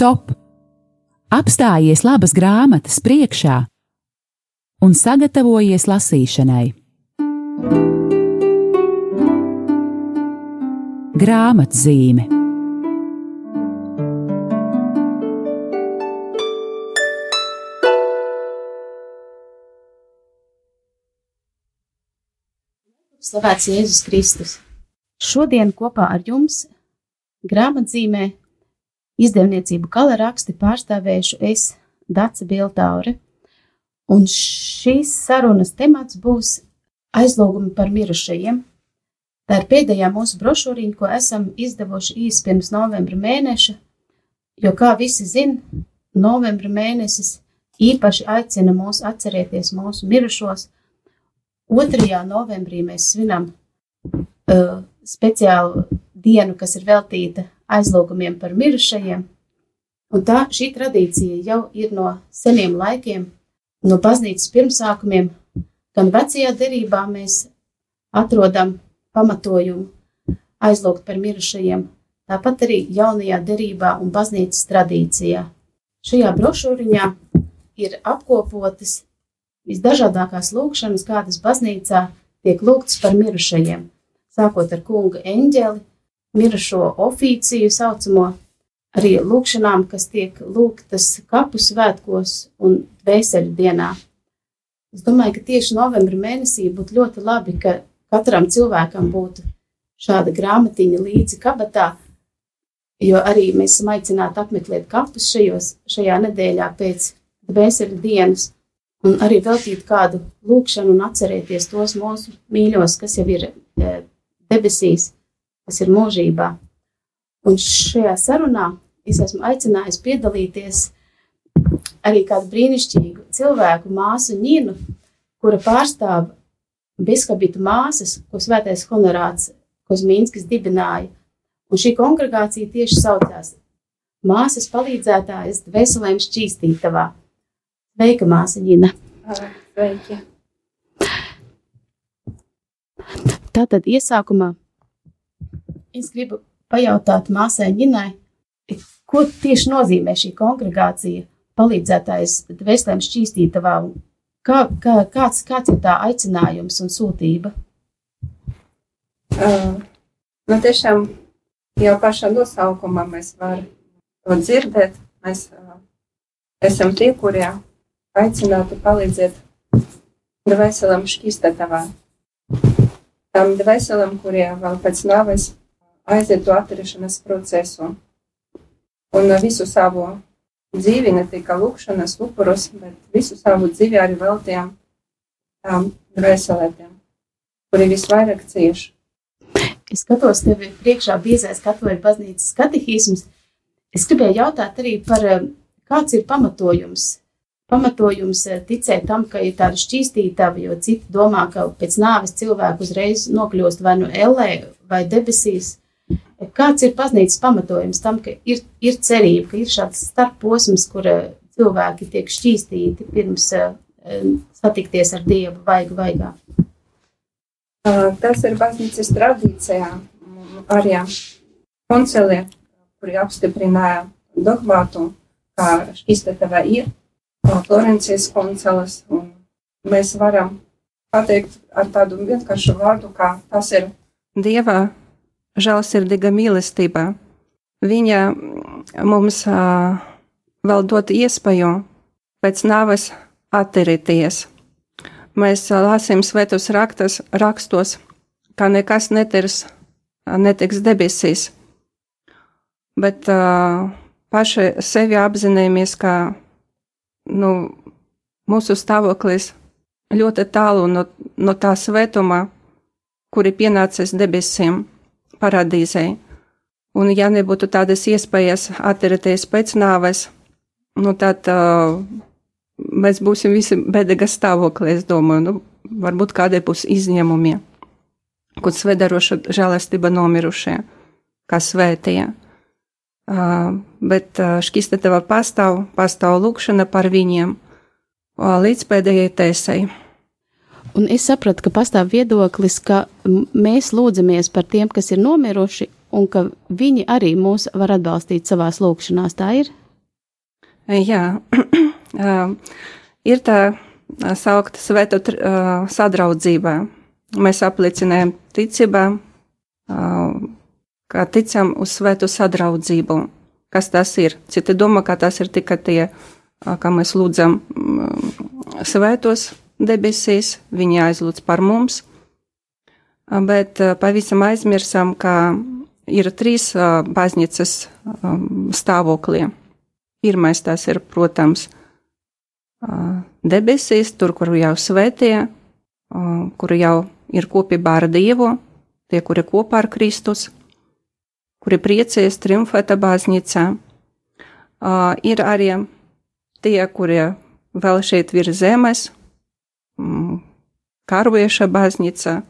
Stop! Apstājies labas grāmatas priekšā un sagatavojies lasīšanai. Grāmatzīme Slavēts Jēzus Kristus! Šodien kopā ar jums grāmatzīmē izdevniecību kala raksti pārstāvēšu es, Dace Biltaure, un šīs sarunas temats būs aizlūgumi par mirušajiem. Tā ir pēdējā mūsu brošūriņa, ko esam izdevuši īsi pirms novembra mēneša, jo, kā visi zina, novembra mēnesis īpaši aicina mūs atcerēties mūsu mirušos. 2. novembrī mēs svinam uh, speciālu dienu, kas ir veltīta aizlūgumiem par mirušajiem. Un tā šī tradīcija jau ir no seniem laikiem, no baznīcas pirmsākumiem. Gan vecajā derībā mēs atrodam pamatojumu aizlūgt par mirušajiem, tāpat arī jaunajā derībā un baznīcas tradīcijā. Šajā brošūriņā ir apkopotas visdažādākās lūkšanas, kādas baznīcā tiek lūgtas par mirušajiem, sākot ar kunga eņģeli, mirušo oficiju saucamo, arī lūkšanām, kas tiek lūgtas kapu svētkos un vēseļu dienā. Es domāju, ka tieši novembra mēnesī būtu ļoti labi, ka katram cilvēkam būtu šāda grāmatiņa līdzi kabatā, jo arī mēs esam aicināti apmeklēt kapus šajos, šajā nedēļā pēc vēseļu dienas un arī veltīt kādu lūkšanu un atcerēties tos mūsu mīļos, kas jau ir e, debesīs, kas ir mūžībā. Un šajā sarunā es esmu aicinājis piedalīties arī kādu brīnišķīgu cilvēku, māsu Nīnu, kura pārstāv biskupītu māsas, ko svētais honorāts Kozmīnskis dibināja. Un šī kongregācija tieši saucās Māsas palīdzētājas dvēselēm šķīstītavā. Sveika, māsa Nina! Sveiki! Tātad iesākumā es gribu pajautāt māsai Ņinai, ko tieši nozīmē šī kongregācija palīdzētājs dvēselēm šķīstītavā kā, kā, kāds, kāds ir tā aicinājums un sūtība? Uh, nu tiešām jau pašā nosaukumā mēs varam to dzirdēt. Mēs uh, esam tie, kuriem aicinātu palīdzēt dvēselēm šķīstītavā tam dvēselim, kuriem vēl pēc nāves aiziet to atrašanās procesu. Un visu savu dzīvi, ne tikai lūkšanas upurus, bet visu savu dzīvi arī veltījām tām dvēselētiem, kuri visvairāk cieši. Es skatos tevi priekšā biezais katoļu baznīcas katehisms. Es gribēju jautāt arī par kāds ir pamatojums pamatojums eh, ticēt tam, ka ir tāda šķīstītava, jo citi domā, ka pēc nāves cilvēku uzreiz nokļūst vai nu ellē vai debesīs. Kāds ir baznīcas pamatojums tam, ka ir, ir cerība, ka ir šāds starposms, kur eh, cilvēki tiek šķīstīti pirms uh, satikties ar Dievu vaigu vaigā? Tas ir baznīcas tradīcijā, arī koncilē, kuri apstiprināja dogmātu, kā šķīstītava ir Florencijas koncelas. Mēs varam pateikt ar tādu vienkāršu vārdu, kā tas ir Dieva žēlsirdīga mīlestība. Viņa mums uh, vēl dod iespēju pēc nāves atterēties. Mēs uh, lasām svētos rakstus, rakstos, ka nekas netirs, netiks debesīs. Bet uh, paši sevi apzināmies, ka nu, mūsu stāvoklis ļoti tālu no, no tā svētuma, kuri pienācis debesīm, paradīzē. Un, ja nebūtu tādas iespējas atcerēties pēc nāves, nu, tad uh, mēs būsim visi bēdīgā stāvoklī, es domāju, nu, varbūt kādai būs izņēmumi, kur svedaroša žēlastība nomirušie, kā svētie. Uh, bet uh, šķistatava pastāv, pastāv lūkšana par viņiem uh, līdz pēdējai tēsai. Un es sapratu, ka pastāv viedoklis, ka mēs lūdzamies par tiem, kas ir nomiruši, un ka viņi arī mūs var atbalstīt savās lūkšanās. Tā ir? Jā, ir tā saukta svēto sadraudzība. Mēs apliecinājam ticībā, kā ticam uz svētu sadraudzību. Kas tas ir? Citi domā, ka tas ir tikai tie, kā mēs lūdzam svētos debesīs, viņi aizlūdz par mums, bet pavisam aizmirsam, ka ir trīs baznīcas stāvokļi. Pirmais tas ir, protams, debesīs, tur, kur jau svētie, kur jau ir kopībā ar Dievu, tie, kuri kopā ar Kristus, kuri priecējas triumfēta baznīcā. Ir arī tie, kuri vēl šeit virs zemes, karojoša baznīca,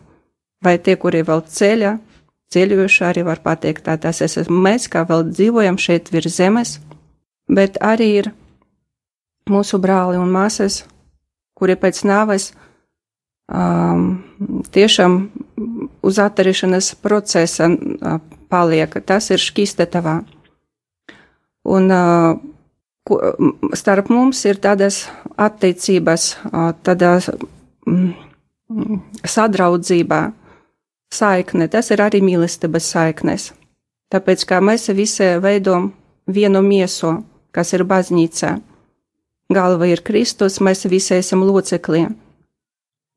vai tie, kuri vēl ceļā, ceļojuši arī var pateikt, tā tas esam mēs, kā vēl dzīvojam šeit virs zemes, bet arī ir mūsu brāli un māsas, kuri pēc nāves um, tiešām uz atterišanas procesa uh, paliek. Tas ir šķistetavā. Un uh, ko, starp mums ir tādas attiecības, mm, sadraudzībā, saikne, tas ir arī mīlestības saiknes. Tāpēc kā mēs visi veidojam vienu miesu, kas ir baznīca. Galva ir Kristus, mēs visi esam locekļi.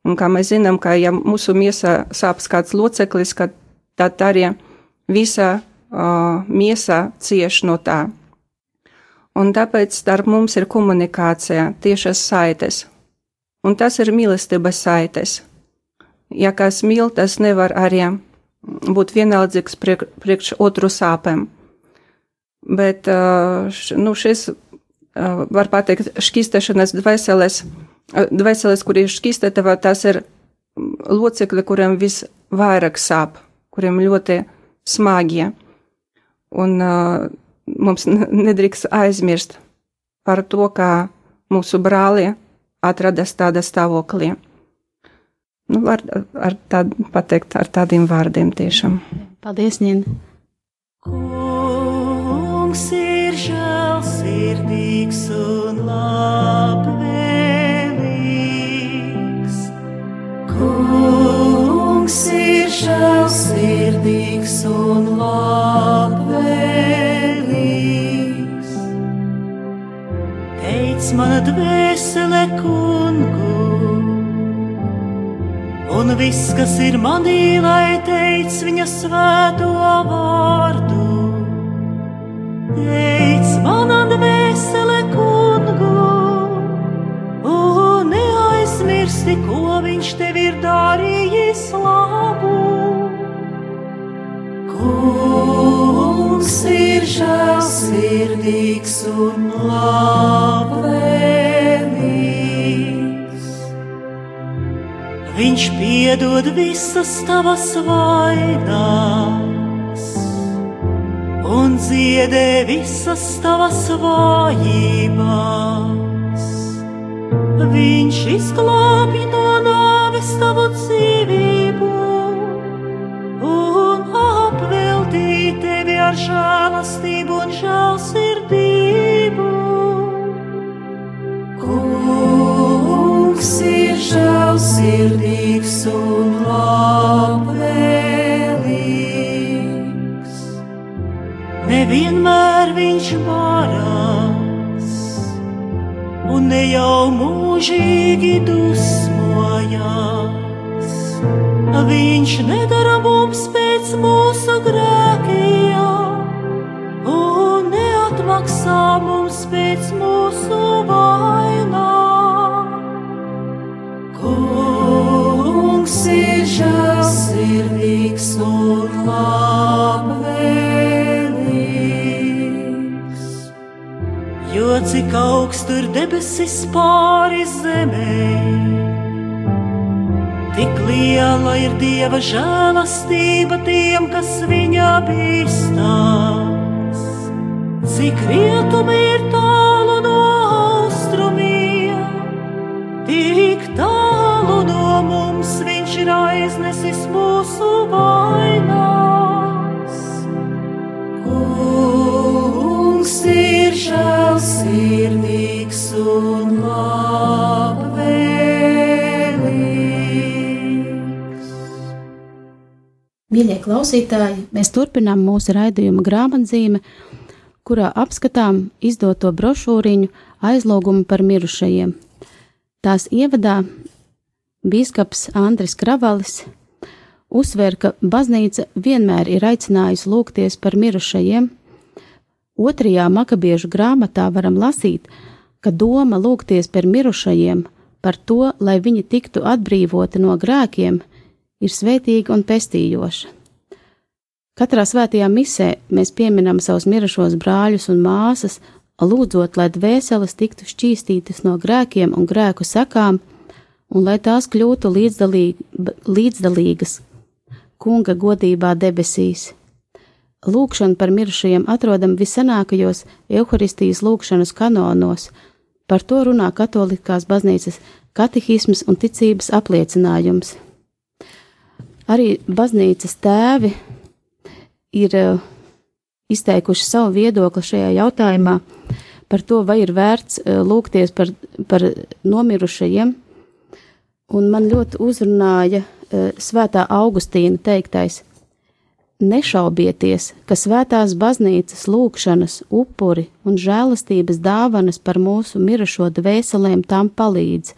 Un kā mēs zinām, ka ja mūsu miesā sāpes kāds loceklis, tad arī visa uh, miesa cieš no tā. Un tāpēc starp mums ir komunikācija, tiešas saites. Un tas ir mīlestības saites ja kas mīl, tas nevar arī būt vienaldzīgs priek, priekš otru sāpēm. Bet nu, šis, var pateikt, šķistešanas dvēseles, dvēseles, kur ir šķistetava, tas ir locekļi, kuriem visvairāk sāp, kuriem ļoti smagi. Un mums nedrīkst aizmirst par to, kā mūsu brāli atradas tādā stāvoklī. Nu, var ar tādu pateikt, ar tādiem vārdiem tiešām. Paldies, Nina! Kungs ir žēlsirdīgs un labvēlīgs. Kungs ir žēlsirdīgs un labvēlīgs. Teic man dvēsele kungu un viss, kas ir manī, lai teic viņa svēto vārdu. Teic manā dvēsele kungu, un neaizmirsti, ko viņš tev ir darījis labu. Kungs ir žēlsirdīgs un labvēlīgs. Viņš piedod visas tavas vainas un dziedē visas tavas vājības. Viņš izglābi no nāves tavu dzīvību pāri zemē, tik liela ir Dieva žēlastība tiem, kas viņa bīstās. Cik rietumi ir tālu no austrumiem, tik tālu no mums viņš ir aiznesis mūsu vainās. Kungs ir žēlsirdīgs klausītāji, mēs turpinām mūsu raidījuma grāmatzīme, kurā apskatām izdoto brošūriņu aizlūgumu par mirušajiem. Tās ievadā Bīskaps Andris Kravalis uzsver, ka baznīca vienmēr ir aicinājusi lūgties par mirušajiem. Otrajā makabiežu grāmatā varam lasīt, ka doma lūgties par mirušajiem, par to, lai viņi tiktu atbrīvoti no grēkiem, ir svētīga un pestījoša. Katrā svētajā misē mēs pieminam savus mirušos brāļus un māsas, lūdzot, lai dvēseles tiktu šķīstītas no grēkiem un grēku sekām, un lai tās kļūtu līdzdalīgi, līdzdalīgas kunga godībā debesīs. Lūkšana par mirušajiem atrodam visenākajos evaharistijas lūkšanas kanonos, par to runā katolikās baznīcas katehisms un ticības apliecinājums. Arī baznīcas tēvi ir uh, izteikuši savu viedokli šajā jautājumā par to, vai ir vērts uh, lūgties par, par nomirušajiem. Un man ļoti uzrunāja uh, Svētā Augustīna teiktais: Nešaubieties, ka svētās baznīcas lūgšanas, upuri un žēlastības dāvanas par mūsu mirušo dvēselēm tam palīdz,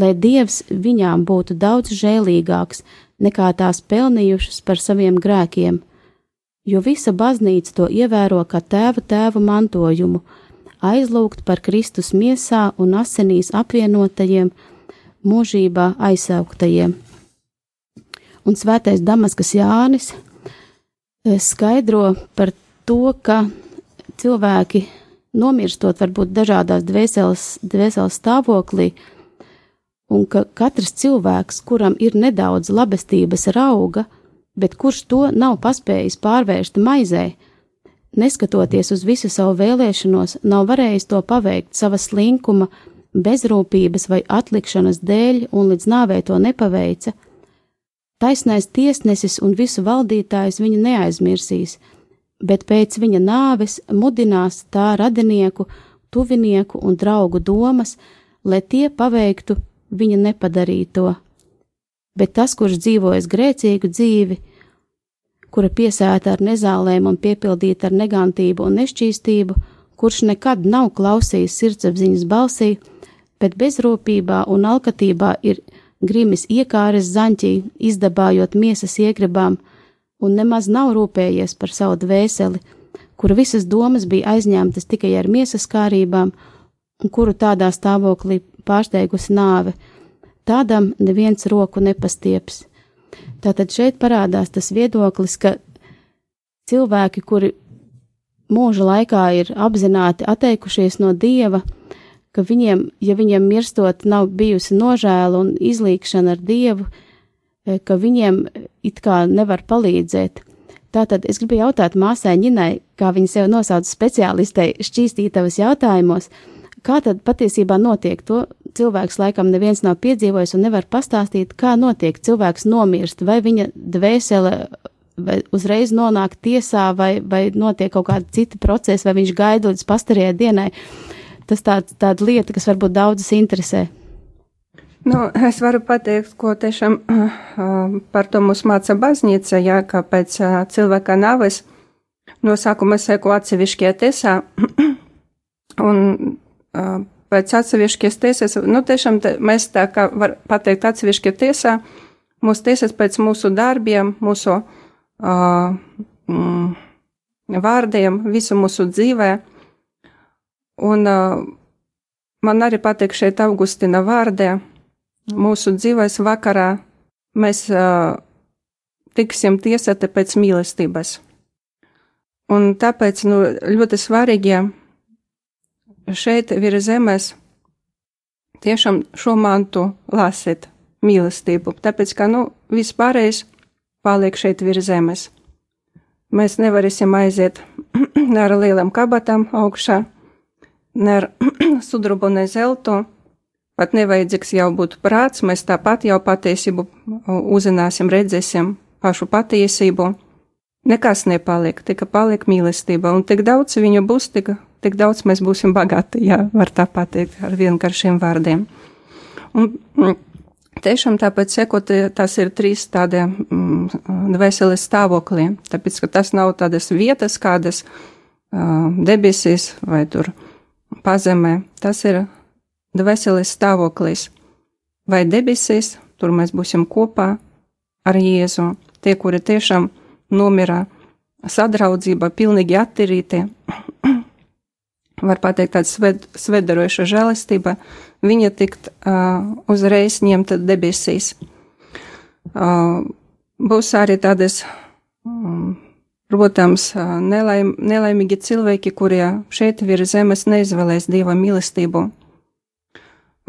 lai Dievs viņām būtu daudz žēlīgāks nekā tās pelnījušas par saviem grēkiem, jo visa baznīca to ievēro kā tēva tēva mantojumu, aizlūgt par Kristus miesā un asinīs apvienotajiem, mūžībā aizsauktajiem. Un svētais Damaskas Jānis eh, skaidro par to, ka cilvēki nomirstot varbūt dažādās dvēseles, dvēseles stāvoklī, un ka katrs cilvēks, kuram ir nedaudz labestības rauga, bet kurš to nav paspējis pārvērst maizē, neskatoties uz visu savu vēlēšanos, nav varējis to paveikt savas slinkuma, bezrūpības vai atlikšanas dēļ un līdz nāvē to nepaveica, taisnais tiesnesis un visu valdītājs viņu neaizmirsīs, bet pēc viņa nāves mudinās tā radinieku, tuvinieku un draugu domas, lai tie paveiktu viņa nepadarīja to, bet tas, kurš dzīvojas grēcīgu dzīvi, kura piesēta ar nezālēm un piepildīta ar negantību un nešķīstību, kurš nekad nav klausījis sirdsapziņas balsī, bet bezrūpībā un alkatībā ir grimis iekāres zaņķī, izdabājot miesas iegribām, un nemaz nav rūpējies par savu dvēseli, kura visas domas bija aizņemtas tikai ar miesas kārībām, un kuru tādā stāvoklī pārsteigusi nāve. Tādam neviens roku nepastieps. Tātad šeit parādās tas viedoklis, ka cilvēki, kuri mūža laikā ir apzināti atteikušies no dieva, ka viņiem, ja viņiem mirstot, nav bijusi nožēla un izlīkšana ar dievu, eh, ka viņiem it kā nevar palīdzēt. Tātad es gribu jautāt māsai Ņinai, kā viņa sev nosauc speciālistei šķīstītavas jautājumos, Kā tad patiesībā notiek to? Cilvēks laikam neviens nav piedzīvojis un nevar pastāstīt, kā notiek cilvēks nomirst, vai viņa dvēsele vai uzreiz nonāk tiesā, vai, vai notiek kaut kāda cita procesa, vai viņš gaida līdz pastarajai dienai. Tas tāds, tāda lieta, kas varbūt daudzas interesē. Nu, es varu pateikt, ko tiešām uh, par to mums māca baznīca, jā, ka pēc uh, cilvēka nāves no sākuma seko atsevišķie tiesā, un pēc atsevišķas tiesas, nu tiešām te, mēs tā kā var pateikt atsevišķi tiesā, mūsu tiesas pēc mūsu darbiem, mūsu uh, mm, vārdiem, visu mūsu dzīvē. Un uh, man arī patīk šeit Augustina vārdē, mūsu dzīvēs vakarā mēs uh, tiksim tiesāti pēc mīlestības. Un tāpēc nu, ļoti svarīgi šeit virs zemes tiešām šo mantu lasīt mīlestību, tāpēc, ka, nu, vispārējais paliek šeit virs zemes. Mēs nevarēsim aiziet ne ar lielām kabatām augšā, ne ar sudrabu, ne zeltu, pat nevajadzīgs jau būtu prāts, mēs tāpat jau patiesību uzzināsim, redzēsim pašu patiesību. Nekas nepaliek, tikai paliek mīlestība, un tik daudz viņu būs, tik tik daudz mēs būsim bagāti, ja var tā pateikt ar vienkāršiem vārdiem. Un, tiešām tāpēc sekot, tas ir trīs tādi mm, dvēseles stāvokļi, tāpēc, ka tas nav tādas vietas, kādas uh, debesīs vai tur pazemē, tas ir dvēseles stāvoklis. Vai debesīs, tur mēs būsim kopā ar Jēzu, tie, kuri tiešām nomira sadraudzība, pilnīgi attīrīti, var pateikt, tāda sved, svedaroša žēlastība, viņa tikt uh, uzreiz ņemta debesīs. Uh, būs arī tādas, um, protams, nelaim, nelaimīgi cilvēki, kurie šeit virs zemes neizvēlēs Dieva mīlestību.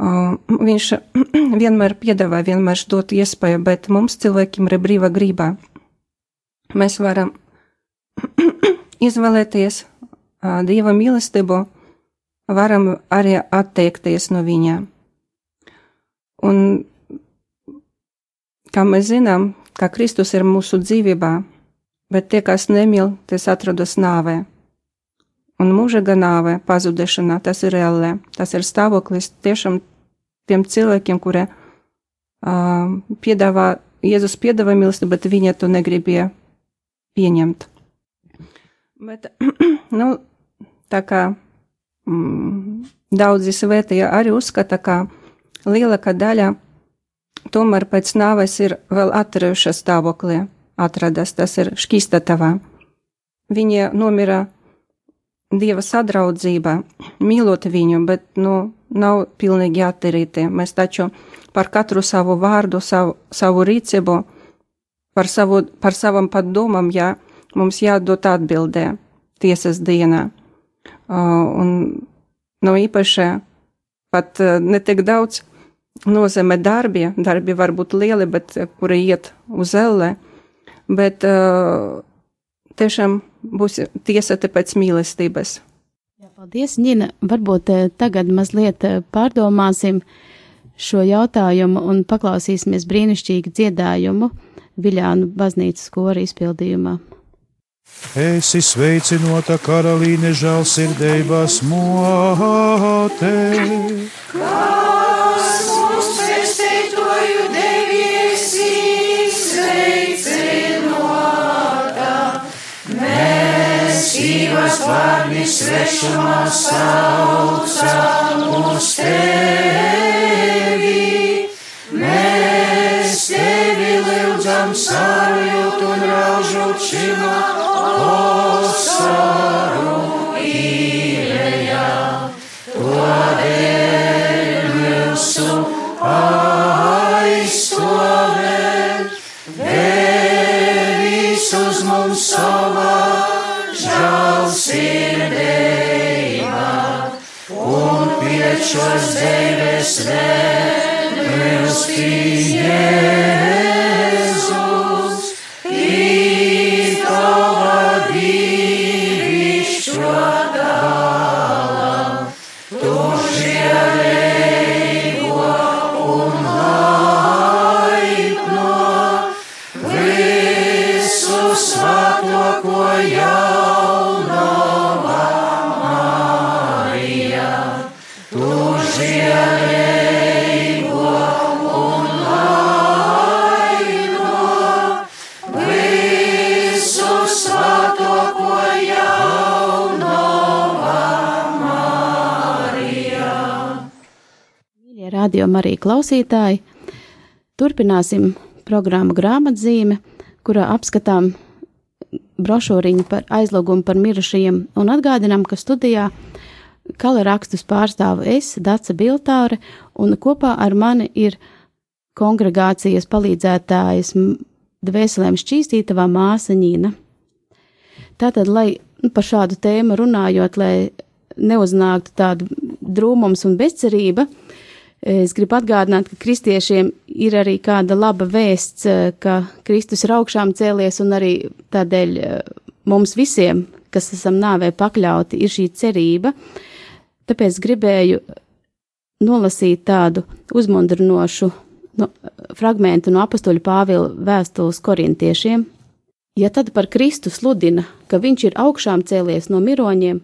Uh, viņš vienmēr piedāvā, vienmēr dot iespēju, bet mums cilvēkiem ir brīva grība. Mēs varam izvēlēties Dieva mīlestību, varam arī atteikties no viņa. Un, kā mēs zinām, ka Kristus ir mūsu dzīvībā, bet tie, kas nemīl, tas atrodas nāvē. Un mūžīga nāve, pazudešana, tas ir reāli. Tas ir stāvoklis tiešām tiem cilvēkiem, kuri uh, piedāvā, Jēzus piedāvā mīlestību, bet viņi to negribēja pieņemt. Bet, nu, tā kā mm, daudzi svētie arī uzskata, ka lielākā daļa tomēr pēc nāves ir vēl atturējušas stāvoklī, atradas, tas ir šķīstatavā. Viņa nomira Dieva sadraudzība, mīlot viņu, bet, nu, nav pilnīgi attīrīti. Mēs taču par katru savu vārdu, savu, savu rīcību, par, savu, par savam padomam, jā, mums jādod atbildē tiesas dienā. Un nav īpaši pat ne tik daudz nozīmē darbi, darbi var būt lieli, bet kuri iet uz ellē, bet tiešām būs tiesati pēc mīlestības. Jā, paldies, Ņina. Varbūt tagad mazliet pārdomāsim šo jautājumu un paklausīsimies brīnišķīgu dziedājumu Viļānu baznīcas kora izpildījumā. Esi sveicinota karalīne sveicināta, mēs īvas vārni svešumā saucam uz tevi. Mēs tevi lūdzam sarjūt un raužot šimā osaru īrējā. Todēļ mūsu aizstāvēt, devis Radio Marija klausītāji, turpināsim programmu grāmatzīme, kurā apskatām brošūriņu par aizlūgumu par mirušajiem un atgādinām, ka studijā kala rakstus pārstāvu es, Dace Biltāre, un kopā ar mani ir kongregācijas palīdzētājas dvēselēm šķīstītavā māsa Ņīna. Tātad, lai par šādu tēmu runājot, lai neuznāktu tādu drūmums un bezcerība, es gribu atgādināt, ka kristiešiem ir arī kāda laba vēsts, eh, ka Kristus ir augšām cēlies, un arī tādēļ eh, mums visiem, kas esam nāvē pakļauti, ir šī cerība. Tāpēc gribēju nolasīt tādu uzmundrinošu no, fragmentu no apustuļa Pāvila vēstules korintiešiem. Ja tad par Kristu sludina, ka viņš ir augšām cēlies no miroņiem,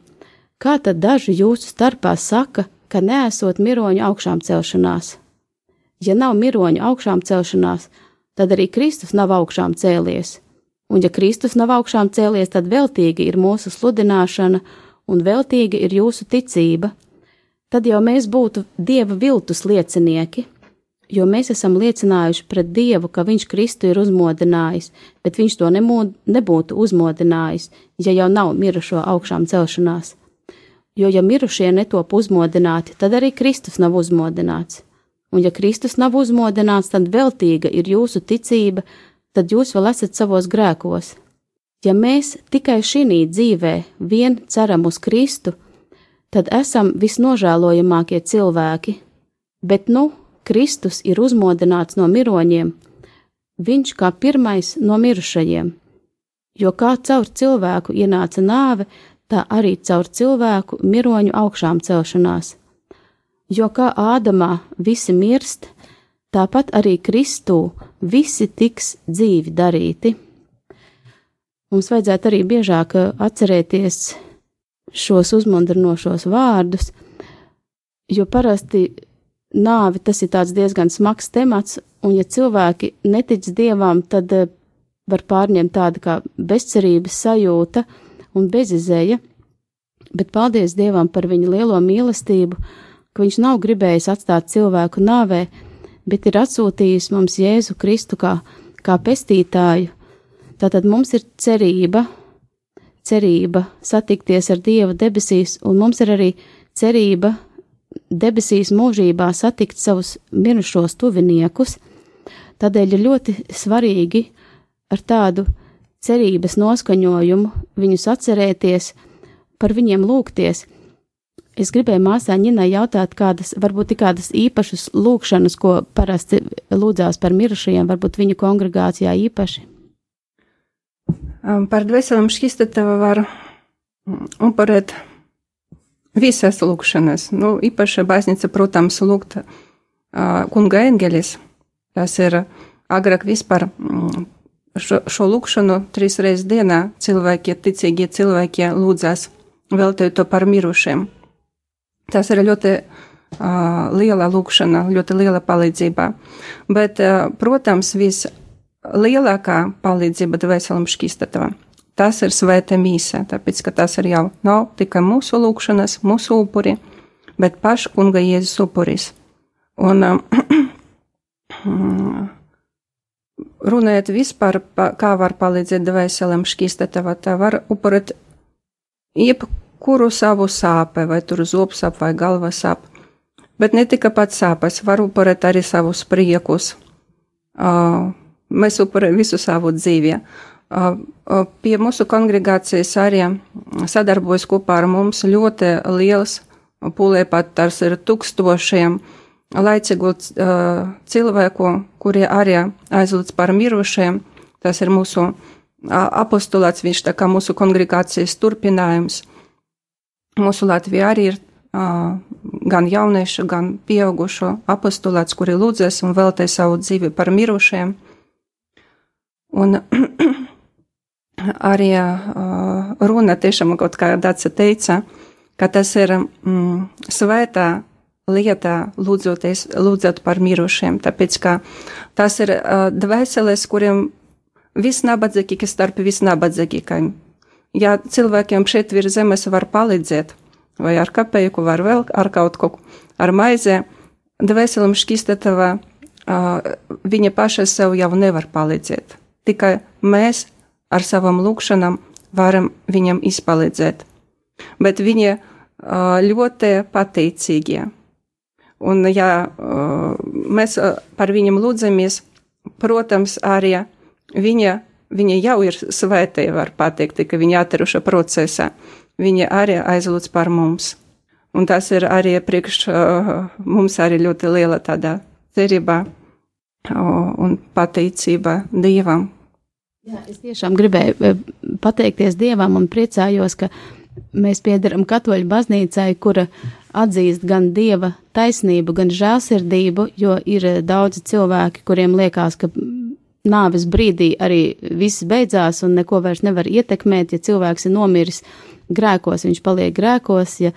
kā tad daži jūsu starpā saka, ka neesot miroņu augšām celšanās? Ja nav miroņu augšām celšanās, tad arī Kristus nav augšām cēlies. Un ja Kristus nav augšām cēlies, tad veltīgi ir mūsu sludināšana un veltīga ir jūsu ticība. Tad jau mēs būtu Dieva viltus liecinieki, jo mēs esam liecinājuši pret Dievu, ka Viņš Kristu ir uzmodinājis, bet Viņš to nemod, nebūtu uzmodinājis, ja jau nav mirušo augšām celšanās. Jo ja mirušie netop uzmodināti, tad arī Kristus nav uzmodināts. Un ja Kristus nav uzmodināts, tad veltīga ir jūsu ticība, tad jūs vēl esat savos grēkos. Ja mēs tikai šī dzīvē vien ceram uz Kristu, tad esam visnožēlojamākie cilvēki, bet nu Kristus ir uzmodināts no miroņiem, viņš kā pirmais no mirušajiem, jo kā caur cilvēku ienāca nāve, tā arī caur cilvēku miroņu augšām celšanās. Jo kā Ādamā visi mirst, tāpat arī Kristū visi tiks dzīvi darīti. Mums vajadzētu arī biežāk atcerēties šos uzmundrinošos vārdus, jo parasti nāvi tas ir diezgan smags temats, un ja cilvēki netic dievam, tad eh, var pārņemt tāda kā bezcerības sajūta un bezizēja, bet paldies Dievam par viņa lielo mīlestību, ka viņš nav gribējis atstāt cilvēku nāvē, bet ir atsūtījis mums Jēzu Kristu kā, kā pestītāju. Tātad mums ir cerība, cerība satikties ar Dievu debesīs, un mums ir arī cerība debesīs mūžībā satikt savus mirušos tuviniekus. Tādēļ ir ļoti svarīgi ar tādu cerības noskaņojumu viņus atcerēties, par viņiem lūgties Es gribēju māsā Ņinai jautāt, kādas, varbūt ir kādas īpašas lūkšanas, ko parasti lūdzās par mirušajiem, varbūt viņu kongregācijā īpaši. Par dvēselēm šķistatava var upurēt visas lūkšanas. Nu, īpaši baznīca, protams, lūgt kunga engelis. Tas ir agrāk vispār mm, šo, šo lūkšanu trīs reizes dienā cilvēki, ticīgie cilvēki lūdzās veltīt to par mirušiem. Tas ir ļoti uh, liela lūkšana, ļoti liela palīdzība. Bet, uh, protams, vislielākā palīdzība dvēselim šķistatava. Tas ir svēta mīsa, tāpēc, ka tas ir jau nav tikai mūsu lūkšanas, mūsu upuri, bet paša kunga Jēzus upuris. Un uh, runājot vispār, kā var palīdzēt dvēselim šķistatava, tā var upurēt jebkuru kuru savu sāpē, vai tur zobu sāp vai galva sāp. Bet ne tikai pats sāpes, var upurēt arī savus priekus. Uh, mēs upurējam visu savu dzīvi. Uh, uh, pie mūsu kongregācijas arī sadarbojas kopā ar mums ļoti liels, pūlē pat tās ir tūkstošiem laicīgu uh, cilvēku, kuri arī aizlūdz par mirušiem. Tas ir mūsu apostulāts, viņš tā kā mūsu kongregācijas turpinājums. Mūsu Latvijā arī ir gan jauniešu, gan pieaugušo apostulāts, kuri lūdzēs un veltē savu dzīvi par mirušiem. Un arī runa tiešām, kaut kā Dāca teica, ka tas ir mm, svētā lietā lūdzot par mirušiem, tāpēc, ka tas ir uh, dvēseles, kuriem visnabadzīgākie starp visnabadzīgākajiem ja cilvēkiem šeit virs zemes var palīdzēt, vai ar kapeiku, vai vēl ar kaut ko, ar maizē, dvēselim šķistatavā, viņa paša sev jau nevar palīdzēt. Tikai mēs ar savam lūkšanam varam viņam izpalīdzēt. Bet viņi ļoti pateicīgie. Un, ja mēs par viņiem lūdzamies, protams, arī viņa Viņa jau ir svētie, var pateikt, ka viņa atraša procesā. Viņa arī aizlūdz par mums. Un tas ir arī priekš mums arī ļoti liela tāda cerība un pateicība Dievam. Jā, es tiešām gribēju pateikties Dievam un priecājos, ka mēs piedaram katoļu baznīcai, kura atzīst gan Dieva taisnību, gan žēlsirdību, jo ir uh, daudzi cilvēki, kuriem liekas, ka nāves brīdī arī viss beidzās un neko vairs nevar ietekmēt. Ja cilvēks ir nomiris grēkos, viņš paliek grēkos. Ja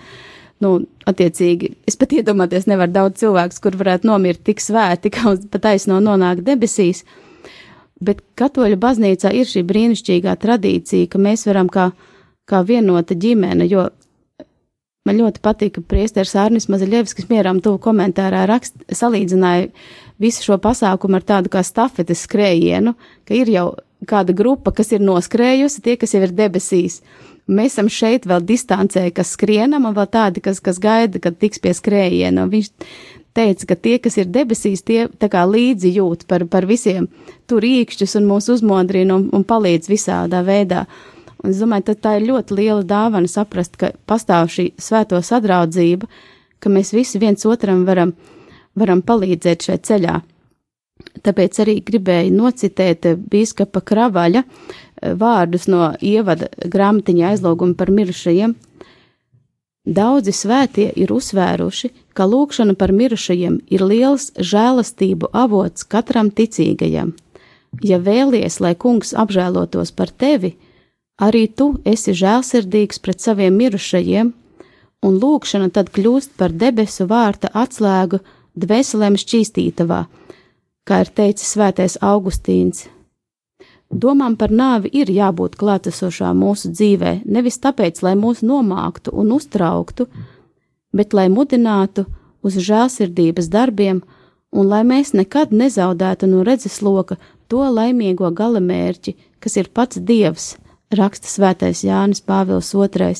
nu, attiecīgi, es pat iedomāties nevaru daudz cilvēkus, kur varētu nomirt tik svēti, ka pat aizno nonāk debesīs. Bet katoļu baznīcā ir šī brīnišķīgā tradīcija, ka mēs varam kā, kā vienota ģimene, jo man ļoti patīk, ka priesteris Ārnis Mazaļevskis mieram tuvu komentārā rakst, salīdzināja visu šo pasākumu ar tādu kā stafetes skrējienu, ka ir jau kāda grupa, kas ir noskrējusi, tie, kas jau ir debesīs. Mēs esam šeit vēl distancē, kas skrienam, un vēl tādi, kas, kas gaida, kad tiks pie skrējiena. Viņš teica, ka tie, kas ir debesīs, tie līdzi jūt par, par visiem tur īkšķus un mūs uzmodrina un, un palīdz visādā veidā. Un es domāju, tā ir ļoti liela dāvana saprast, ka pastāv šī svēto sadraudzība, ka mēs visi viens otram varam, varam palīdzēt šajā ceļā. Tāpēc arī gribēju nocitēt bīskapa Kravaļa eh, vārdus no ievada grāmatiņa aizloguma par mirušajiem. Daudzi svētie ir uzsvēruši, ka lūkšana par mirušajiem ir liels žēlastību avots katram ticīgajam. Ja vēlies, lai kungs apžēlotos par tevi, arī tu esi žēlsirdīgs pret saviem mirušajiem, un lūkšana tad kļūst par debesu vārta atslēgu dvēselēm šķīstītavā kā ir teicis Svētais Augustīns. Domām par nāvi ir jābūt klātesošā mūsu dzīvē, nevis tāpēc, lai mūs nomāktu un uztrauktu, bet lai mudinātu uz žēlsirdības darbiem un lai mēs nekad nezaudētu no redzesloka to laimīgo galamērķi, kas ir pats Dievs, raksta Svētais Jānis Pāvils II.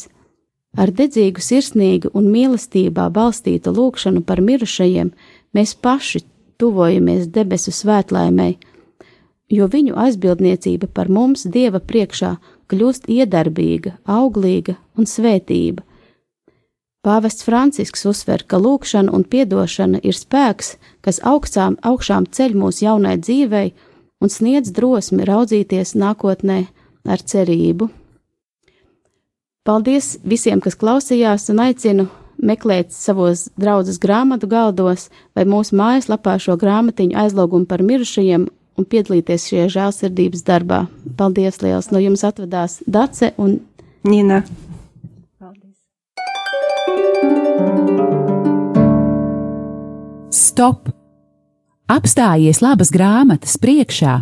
Ar dedzīgu, sirsnīgu un mīlestībā balstītu lūgšanu par mirušajiem mēs paši tuvojamies debesu svētlaimei, jo viņu aizbildniecība par mums Dieva priekšā kļūst iedarbīga, auglīga un svētība. Pāvests Francisks uzsver, ka lūkšana un piedošana ir spēks, kas augstām, augšām ceļ mūsu jaunai dzīvei un sniedz drosmi raudzīties nākotnē ar cerību. Paldies visiem, kas klausījās, un aicinu meklēt savos draudzes grāmatu galdos vai mūsu mājaslapā šo grāmatiņu aizlūgumu par mirušajiem un piedalīties šajā žēlsirdības darbā. Paldies liels! No jums atvedās Dace un Nina. Paldies! Stop! Apstājies labas grāmatas priekšā